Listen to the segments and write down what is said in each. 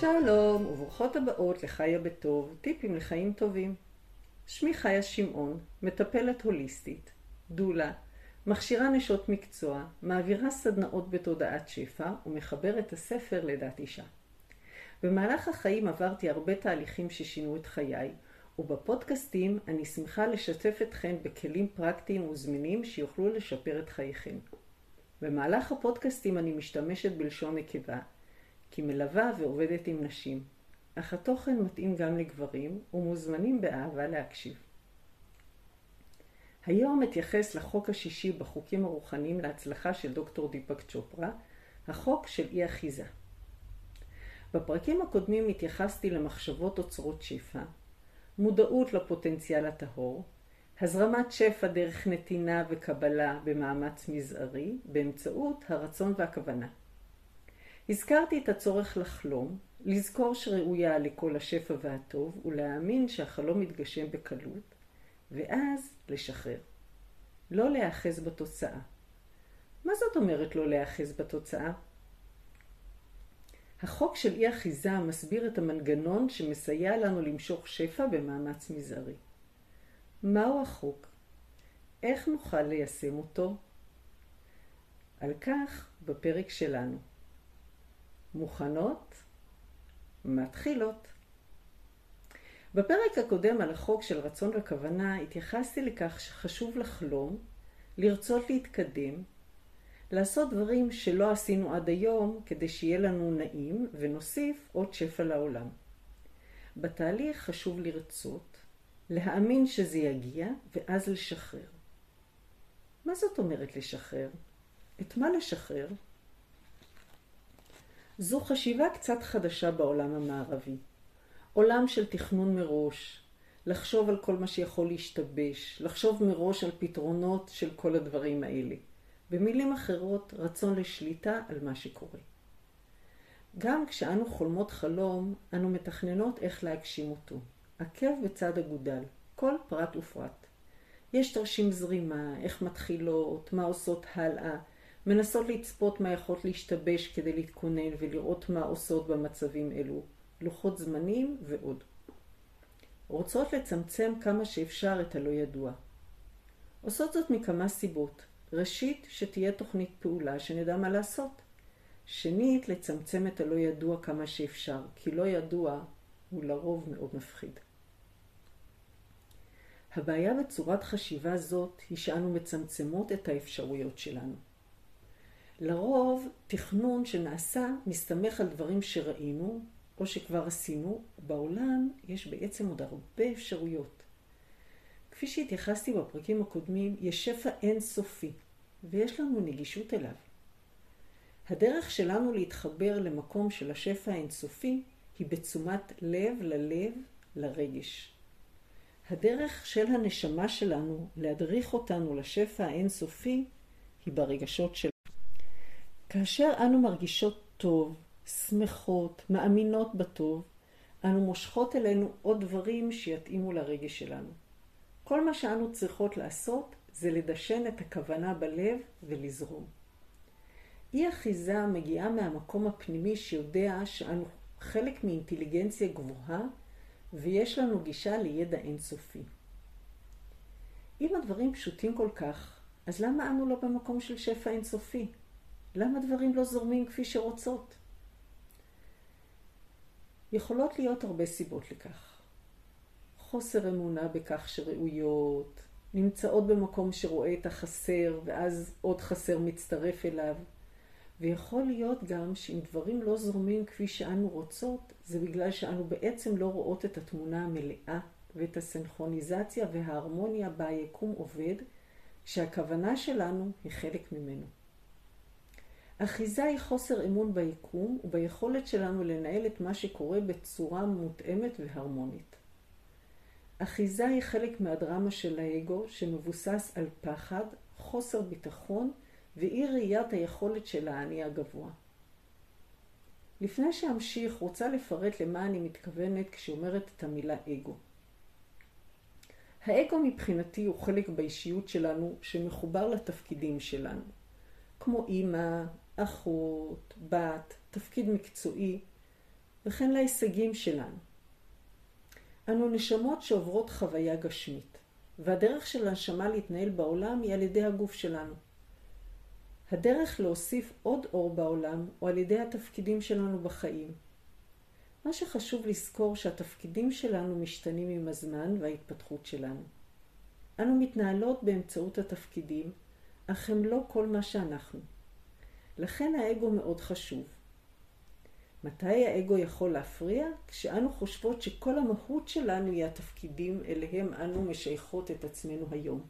שלום וברוכות הבאות לחיה בטוב, טיפים לחיים טובים. שמי חיה שמעון, מטפלת הוליסטית, דולה, מכשירה נשות מקצוע, מעבירה סדנאות בתודעת שפע ומחברת הספר לידת אישה. במהלך החיים עברתי הרבה תהליכים ששינו את חיי, ובפודקאסטים אני שמחה לשתף אתכן בכלים פרקטיים וזמינים שיוכלו לשפר את חייכם. במהלך הפודקאסטים אני משתמשת בלשון נקבה, כי מלווה ועובדת עם נשים, אך התוכן מתאים גם לגברים ומוזמנים באהבה להקשיב. היום אתייחס לחוק השישי בחוקים הרוחניים להצלחה של דוקטור דיפק צ'ופרה, החוק של אי אחיזה. בפרקים הקודמים התייחסתי למחשבות אוצרות שפע, מודעות לפוטנציאל הטהור, הזרמת שפע דרך נתינה וקבלה במאמץ מזערי, באמצעות הרצון והכוונה. הזכרתי את הצורך לחלום, לזכור שראויה לכל השפע והטוב, ולהאמין שהחלום מתגשם בקלות, ואז לשחרר. לא להיאחז בתוצאה. מה זאת אומרת לא להיאחז בתוצאה? החוק של אי אחיזה מסביר את המנגנון שמסייע לנו למשוך שפע במאמץ מזערי. מהו החוק? איך נוכל ליישם אותו? על כך בפרק שלנו. מוכנות? מתחילות. בפרק הקודם על החוק של רצון וכוונה התייחסתי לכך שחשוב לחלום, לרצות להתקדם, לעשות דברים שלא עשינו עד היום כדי שיהיה לנו נעים ונוסיף עוד שפע לעולם. בתהליך חשוב לרצות, להאמין שזה יגיע ואז לשחרר. מה זאת אומרת לשחרר? את מה לשחרר? זו חשיבה קצת חדשה בעולם המערבי. עולם של תכנון מראש, לחשוב על כל מה שיכול להשתבש, לחשוב מראש על פתרונות של כל הדברים האלה. במילים אחרות, רצון לשליטה על מה שקורה. גם כשאנו חולמות חלום, אנו מתכננות איך להגשים אותו. עקב בצד אגודל, כל פרט ופרט. יש תרשים זרימה, איך מתחילות, מה עושות הלאה, מנסות לצפות מה יכול להשתבש כדי להתכונן ולראות מה עושות במצבים אלו, לוחות זמנים ועוד. רוצות לצמצם כמה שאפשר את הלא ידוע. עושות זאת מכמה סיבות. ראשית, שתהיה תוכנית פעולה שנדע מה לעשות. שנית, לצמצם את הלא ידוע כמה שאפשר, כי לא ידוע הוא לרוב מאוד מפחיד. הבעיה בצורת חשיבה זאת היא שאנו מצמצמות את האפשרויות שלנו. לרוב, תכנון שנעשה מסתמך על דברים שראינו או שכבר עשינו. בעולם יש בעצם עוד הרבה אפשרויות. כפי שהתייחסתי בפרקים הקודמים, יש שפע אינסופי, ויש לנו נגישות אליו. הדרך שלנו להתחבר למקום של השפע האינסופי היא בתשומת לב ללב, לרגש. הדרך של הנשמה שלנו להדריך אותנו לשפע האינסופי היא ברגשות שלנו. כאשר אנו מרגישות טוב, שמחות, מאמינות בטוב, אנו מושכות אלינו עוד דברים שיתאימו לרגש שלנו. כל מה שאנו צריכות לעשות זה לדשן את הכוונה בלב ולזרום. אי אחיזה מגיעה מהמקום הפנימי שיודע שאנו חלק מאינטליגנציה גבוהה ויש לנו גישה לידע אינסופי. אם הדברים פשוטים כל כך, אז למה אנו לא במקום של שפע אינסופי? למה דברים לא זורמים כפי שרוצות? יכולות להיות הרבה סיבות לכך. חוסר אמונה בכך שראויות, נמצאות במקום שרואה את החסר ואז עוד חסר מצטרף אליו. ויכול להיות גם שאם דברים לא זורמים כפי שאנו רוצות, זה בגלל שאנו בעצם לא רואות את התמונה המלאה ואת הסנכרוניזציה וההרמוניה בה היקום עובד, שהכוונה שלנו היא חלק ממנו. אחיזה היא חוסר אמון ביקום וביכולת שלנו לנהל את מה שקורה בצורה מותאמת והרמונית. אחיזה היא חלק מהדרמה של האגו שמבוסס על פחד, חוסר ביטחון ואי ראיית היכולת של האני הגבוה. לפני שאמשיך, רוצה לפרט למה אני מתכוונת כשאומרת את המילה אגו. האגו מבחינתי הוא חלק באישיות שלנו שמחובר לתפקידים שלנו, כמו אימא, אחות, בת, תפקיד מקצועי, וכן להישגים שלנו. אנו נשמות שעוברות חוויה גשמית, והדרך של הנשמה להתנהל בעולם היא על ידי הגוף שלנו. הדרך להוסיף עוד אור בעולם הוא על ידי התפקידים שלנו בחיים. מה שחשוב לזכור שהתפקידים שלנו משתנים עם הזמן וההתפתחות שלנו. אנו מתנהלות באמצעות התפקידים, אך הם לא כל מה שאנחנו. לכן האגו מאוד חשוב. מתי האגו יכול להפריע? כשאנו חושבות שכל המהות שלנו היא התפקידים אליהם אנו משייכות את עצמנו היום.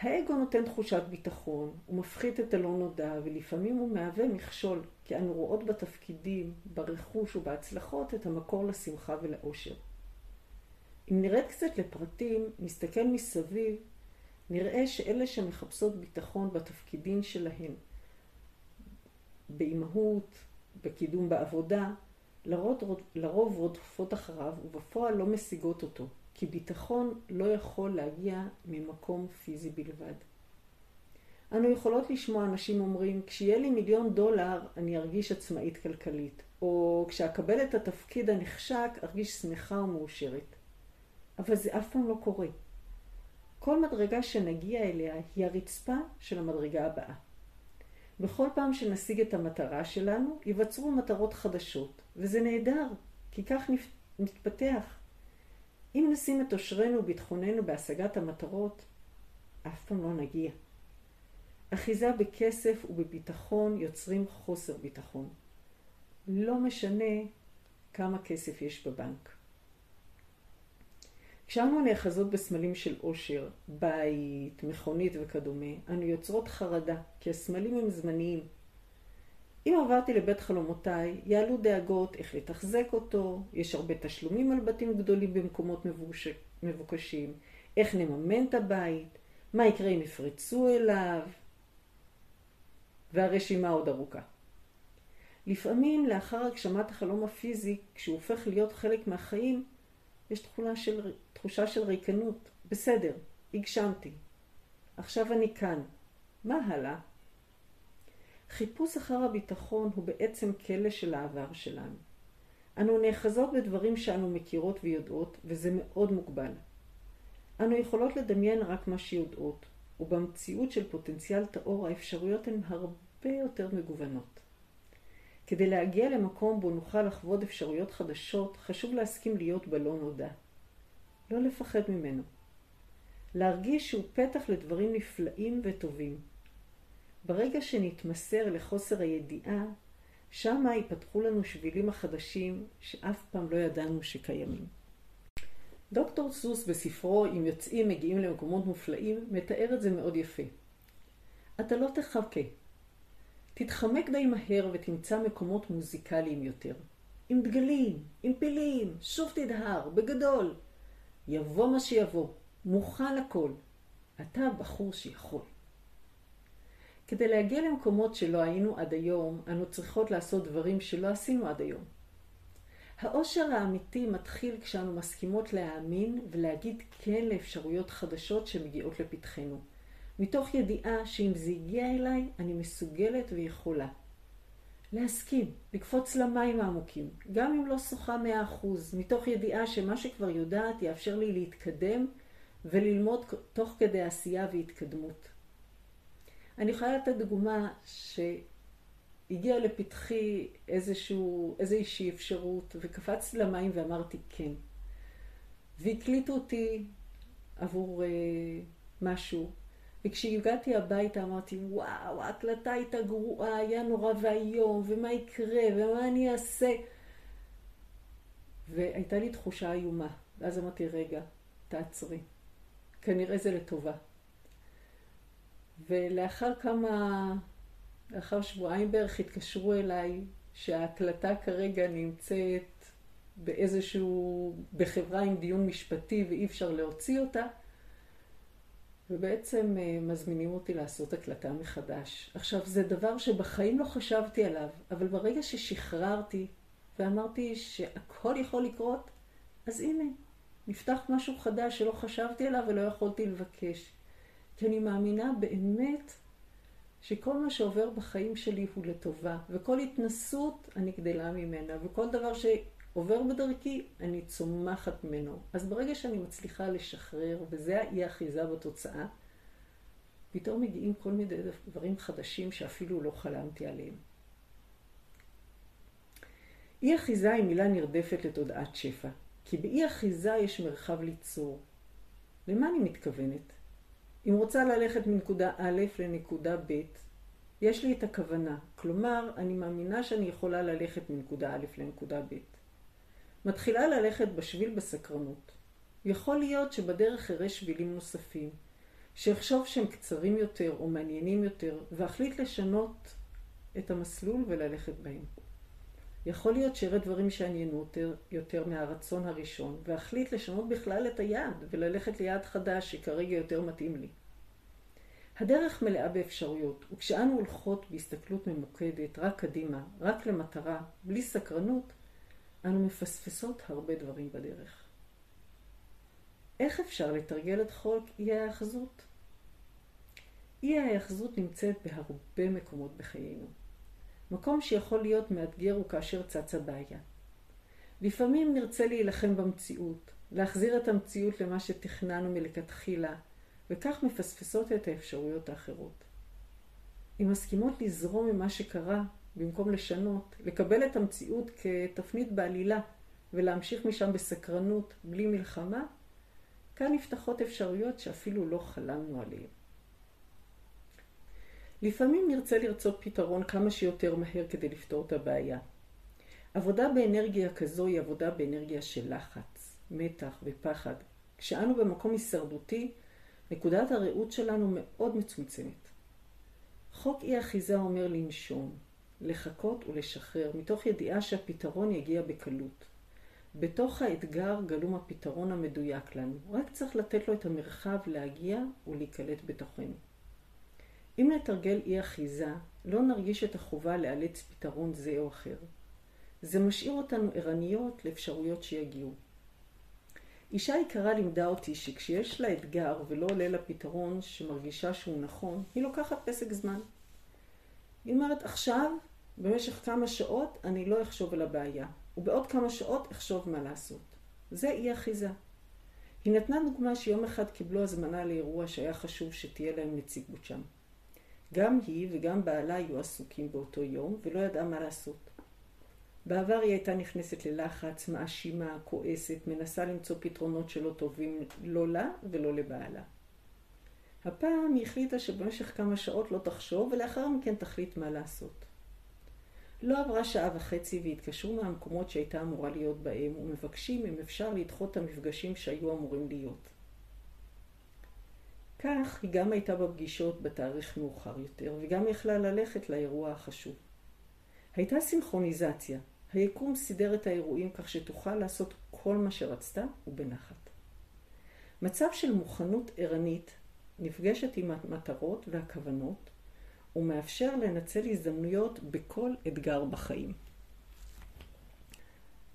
האגו נותן תחושת ביטחון, הוא מפחית את הלא נודע, ולפעמים הוא מהווה מכשול, כי אנו רואות בתפקידים, ברכוש ובהצלחות את המקור לשמחה ולאושר. אם נרד קצת לפרטים, נסתכל מסביב, נראה שאלה שמחפשות ביטחון בתפקידים שלהן, באימהות, בקידום בעבודה, לרוב, לרוב רודפות אחריו ובפועל לא משיגות אותו, כי ביטחון לא יכול להגיע ממקום פיזי בלבד. אנו יכולות לשמוע אנשים אומרים, כשיהיה לי מיליון דולר אני ארגיש עצמאית כלכלית, או כשאקבל את התפקיד הנחשק ארגיש שמחה ומאושרת. אבל זה אף פעם לא קורה. כל מדרגה שנגיע אליה היא הרצפה של המדרגה הבאה. בכל פעם שנשיג את המטרה שלנו, ייווצרו מטרות חדשות, וזה נהדר, כי כך נתפתח. אם נשים את עושרנו וביטחוננו בהשגת המטרות, אף פעם לא נגיע. אחיזה בכסף ובביטחון יוצרים חוסר ביטחון. לא משנה כמה כסף יש בבנק. כשאנו נאחזות בסמלים של עושר, בית, מכונית וכדומה, אנו יוצרות חרדה, כי הסמלים הם זמניים. אם עברתי לבית חלומותיי, יעלו דאגות איך לתחזק אותו, יש הרבה תשלומים על בתים גדולים במקומות מבוקשים, איך נממן את הבית, מה יקרה אם יפרצו אליו, והרשימה עוד ארוכה. לפעמים לאחר הגשמת החלום הפיזי, כשהוא הופך להיות חלק מהחיים, יש תכונה של, תחושה של ריקנות. בסדר, הגשמתי. עכשיו אני כאן. מה הלאה? חיפוש אחר הביטחון הוא בעצם כלא של העבר שלנו. אנו נאחזות בדברים שאנו מכירות ויודעות, וזה מאוד מוגבל. אנו יכולות לדמיין רק מה שיודעות, ובמציאות של פוטנציאל טהור האפשרויות הן הרבה יותר מגוונות. כדי להגיע למקום בו נוכל לחוות אפשרויות חדשות, חשוב להסכים להיות בלא נודע. לא לפחד ממנו. להרגיש שהוא פתח לדברים נפלאים וטובים. ברגע שנתמסר לחוסר הידיעה, שמה ייפתחו לנו שבילים החדשים שאף פעם לא ידענו שקיימים. דוקטור סוס בספרו "אם יוצאים מגיעים למקומות מופלאים" מתאר את זה מאוד יפה. אתה לא תחכה, תתחמק די מהר ותמצא מקומות מוזיקליים יותר. עם דגלים, עם פילים, שוב תדהר, בגדול. יבוא מה שיבוא, מוכן לכל. אתה בחור שיכול. כדי להגיע למקומות שלא היינו עד היום, אנו צריכות לעשות דברים שלא עשינו עד היום. האושר האמיתי מתחיל כשאנו מסכימות להאמין ולהגיד כן לאפשרויות חדשות שמגיעות לפתחנו. מתוך ידיעה שאם זה הגיע אליי, אני מסוגלת ויכולה. להסכים, לקפוץ למים העמוקים, גם אם לא שוחה מאה אחוז, מתוך ידיעה שמה שכבר יודעת יאפשר לי להתקדם וללמוד תוך כדי עשייה והתקדמות. אני יכולה לתת דוגמה שהגיעה לפתחי איזשהו, איזושהי אפשרות וקפצתי למים ואמרתי כן. והקליטו אותי עבור uh, משהו, וכשהגעתי הביתה אמרתי, וואו, ההקלטה הייתה גרועה, היה נורא ואיום, ומה יקרה, ומה אני אעשה? והייתה לי תחושה איומה. ואז אמרתי, רגע, תעצרי. כנראה זה לטובה. ולאחר כמה, לאחר שבועיים בערך התקשרו אליי שההקלטה כרגע נמצאת באיזשהו, בחברה עם דיון משפטי ואי אפשר להוציא אותה. ובעצם אה, מזמינים אותי לעשות הקלטה מחדש. עכשיו, זה דבר שבחיים לא חשבתי עליו, אבל ברגע ששחררתי ואמרתי שהכל יכול לקרות, אז הנה, נפתח משהו חדש שלא חשבתי עליו ולא יכולתי לבקש. כי אני מאמינה באמת שכל מה שעובר בחיים שלי הוא לטובה, וכל התנסות אני גדלה ממנה, וכל דבר שעובר בדרכי אני צומחת ממנו. אז ברגע שאני מצליחה לשחרר, וזה האי אחיזה בתוצאה, פתאום מגיעים כל מיני דברים חדשים שאפילו לא חלמתי עליהם. אי אחיזה היא מילה נרדפת לתודעת שפע, כי באי אחיזה יש מרחב ליצור. למה אני מתכוונת? אם רוצה ללכת מנקודה א' לנקודה ב', יש לי את הכוונה. כלומר, אני מאמינה שאני יכולה ללכת מנקודה א' לנקודה ב'. מתחילה ללכת בשביל בסקרנות. יכול להיות שבדרך אראה שבילים נוספים, שאחשוב שהם קצרים יותר או מעניינים יותר, ואחליט לשנות את המסלול וללכת בהם. יכול להיות שאראה דברים שיעניינו יותר, יותר מהרצון הראשון, ואחליט לשנות בכלל את היעד וללכת ליעד חדש שכרגע יותר מתאים לי. הדרך מלאה באפשרויות, וכשאנו הולכות בהסתכלות ממוקדת, רק קדימה, רק למטרה, בלי סקרנות, אנו מפספסות הרבה דברים בדרך. איך אפשר לתרגל את חוק אי ההאחזות? אי ההאחזות נמצאת בהרבה מקומות בחיינו. מקום שיכול להיות מאתגר הוא כאשר צצה בעיה. לפעמים נרצה להילחם במציאות, להחזיר את המציאות למה שתכננו מלכתחילה, וכך מפספסות את האפשרויות האחרות. אם מסכימות לזרום ממה שקרה, במקום לשנות, לקבל את המציאות כתפנית בעלילה, ולהמשיך משם בסקרנות, בלי מלחמה, כאן נפתחות אפשרויות שאפילו לא חלמנו עליהן. לפעמים נרצה לרצות פתרון כמה שיותר מהר כדי לפתור את הבעיה. עבודה באנרגיה כזו היא עבודה באנרגיה של לחץ, מתח ופחד. כשאנו במקום הישרדותי, נקודת הראות שלנו מאוד מצומצמת. חוק אי אחיזה אומר לנשום, לחכות ולשחרר, מתוך ידיעה שהפתרון יגיע בקלות. בתוך האתגר גלום הפתרון המדויק לנו, רק צריך לתת לו את המרחב להגיע ולהיקלט בתוכנו. אם נתרגל אי אחיזה, לא נרגיש את החובה לאלץ פתרון זה או אחר. זה משאיר אותנו ערניות לאפשרויות שיגיעו. אישה יקרה לימדה אותי שכשיש לה אתגר ולא עולה לה פתרון שמרגישה שהוא נכון, היא לוקחת פסק זמן. היא אומרת, עכשיו, במשך כמה שעות, אני לא אחשוב על הבעיה, ובעוד כמה שעות אחשוב מה לעשות. זה אי אחיזה. היא נתנה דוגמה שיום אחד קיבלו הזמנה לאירוע שהיה חשוב שתהיה להם נציגות שם. גם היא וגם בעלה היו עסוקים באותו יום ולא ידעה מה לעשות. בעבר היא הייתה נכנסת ללחץ, מאשימה, כועסת, מנסה למצוא פתרונות שלא טובים לא לה ולא לבעלה. הפעם היא החליטה שבמשך כמה שעות לא תחשוב ולאחר מכן תחליט מה לעשות. לא עברה שעה וחצי והתקשרו מהמקומות שהייתה אמורה להיות בהם ומבקשים אם אפשר לדחות את המפגשים שהיו אמורים להיות. כך היא גם הייתה בפגישות בתאריך מאוחר יותר, וגם יכלה ללכת לאירוע החשוב. הייתה סינכרוניזציה. היקום סידר את האירועים כך שתוכל לעשות כל מה שרצתה ובנחת. מצב של מוכנות ערנית נפגשת עם המטרות והכוונות ומאפשר לנצל הזדמנויות בכל אתגר בחיים.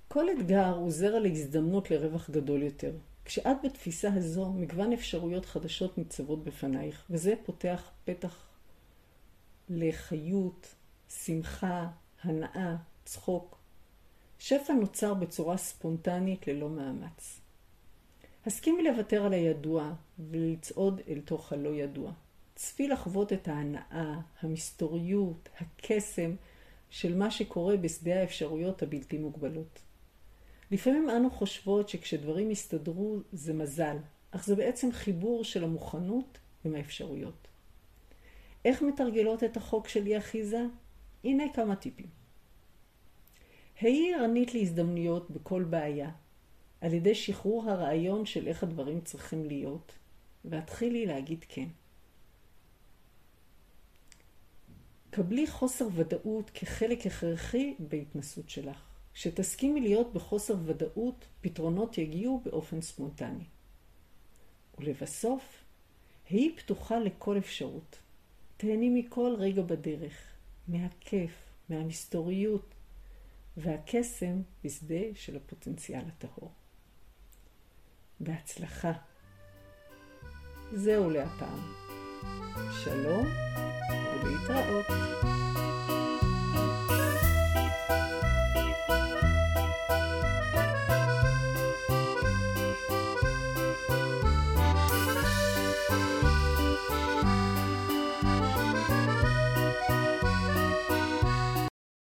כל אתגר הוא זרע להזדמנות לרווח גדול יותר. כשאת בתפיסה הזו, מגוון אפשרויות חדשות ניצבות בפנייך, וזה פותח פתח לחיות, שמחה, הנאה, צחוק. שפע נוצר בצורה ספונטנית ללא מאמץ. הסכימי לוותר על הידוע ולצעוד אל תוך הלא ידוע. צפי לחוות את ההנאה, המסתוריות, הקסם של מה שקורה בשדה האפשרויות הבלתי מוגבלות. לפעמים אנו חושבות שכשדברים יסתדרו זה מזל, אך זה בעצם חיבור של המוכנות עם האפשרויות. איך מתרגלות את החוק של אי אחיזה? הנה כמה טיפים. היי ערנית להזדמנויות בכל בעיה, על ידי שחרור הרעיון של איך הדברים צריכים להיות, והתחילי להגיד כן. קבלי חוסר ודאות כחלק הכרחי בהתנסות שלך. כשתסכימי להיות בחוסר ודאות, פתרונות יגיעו באופן ספונטני. ולבסוף, היא פתוחה לכל אפשרות. תהני מכל רגע בדרך, מהכיף, מהמסתוריות, והקסם בשדה של הפוטנציאל הטהור. בהצלחה. זהו להפעם. שלום ולהתראות.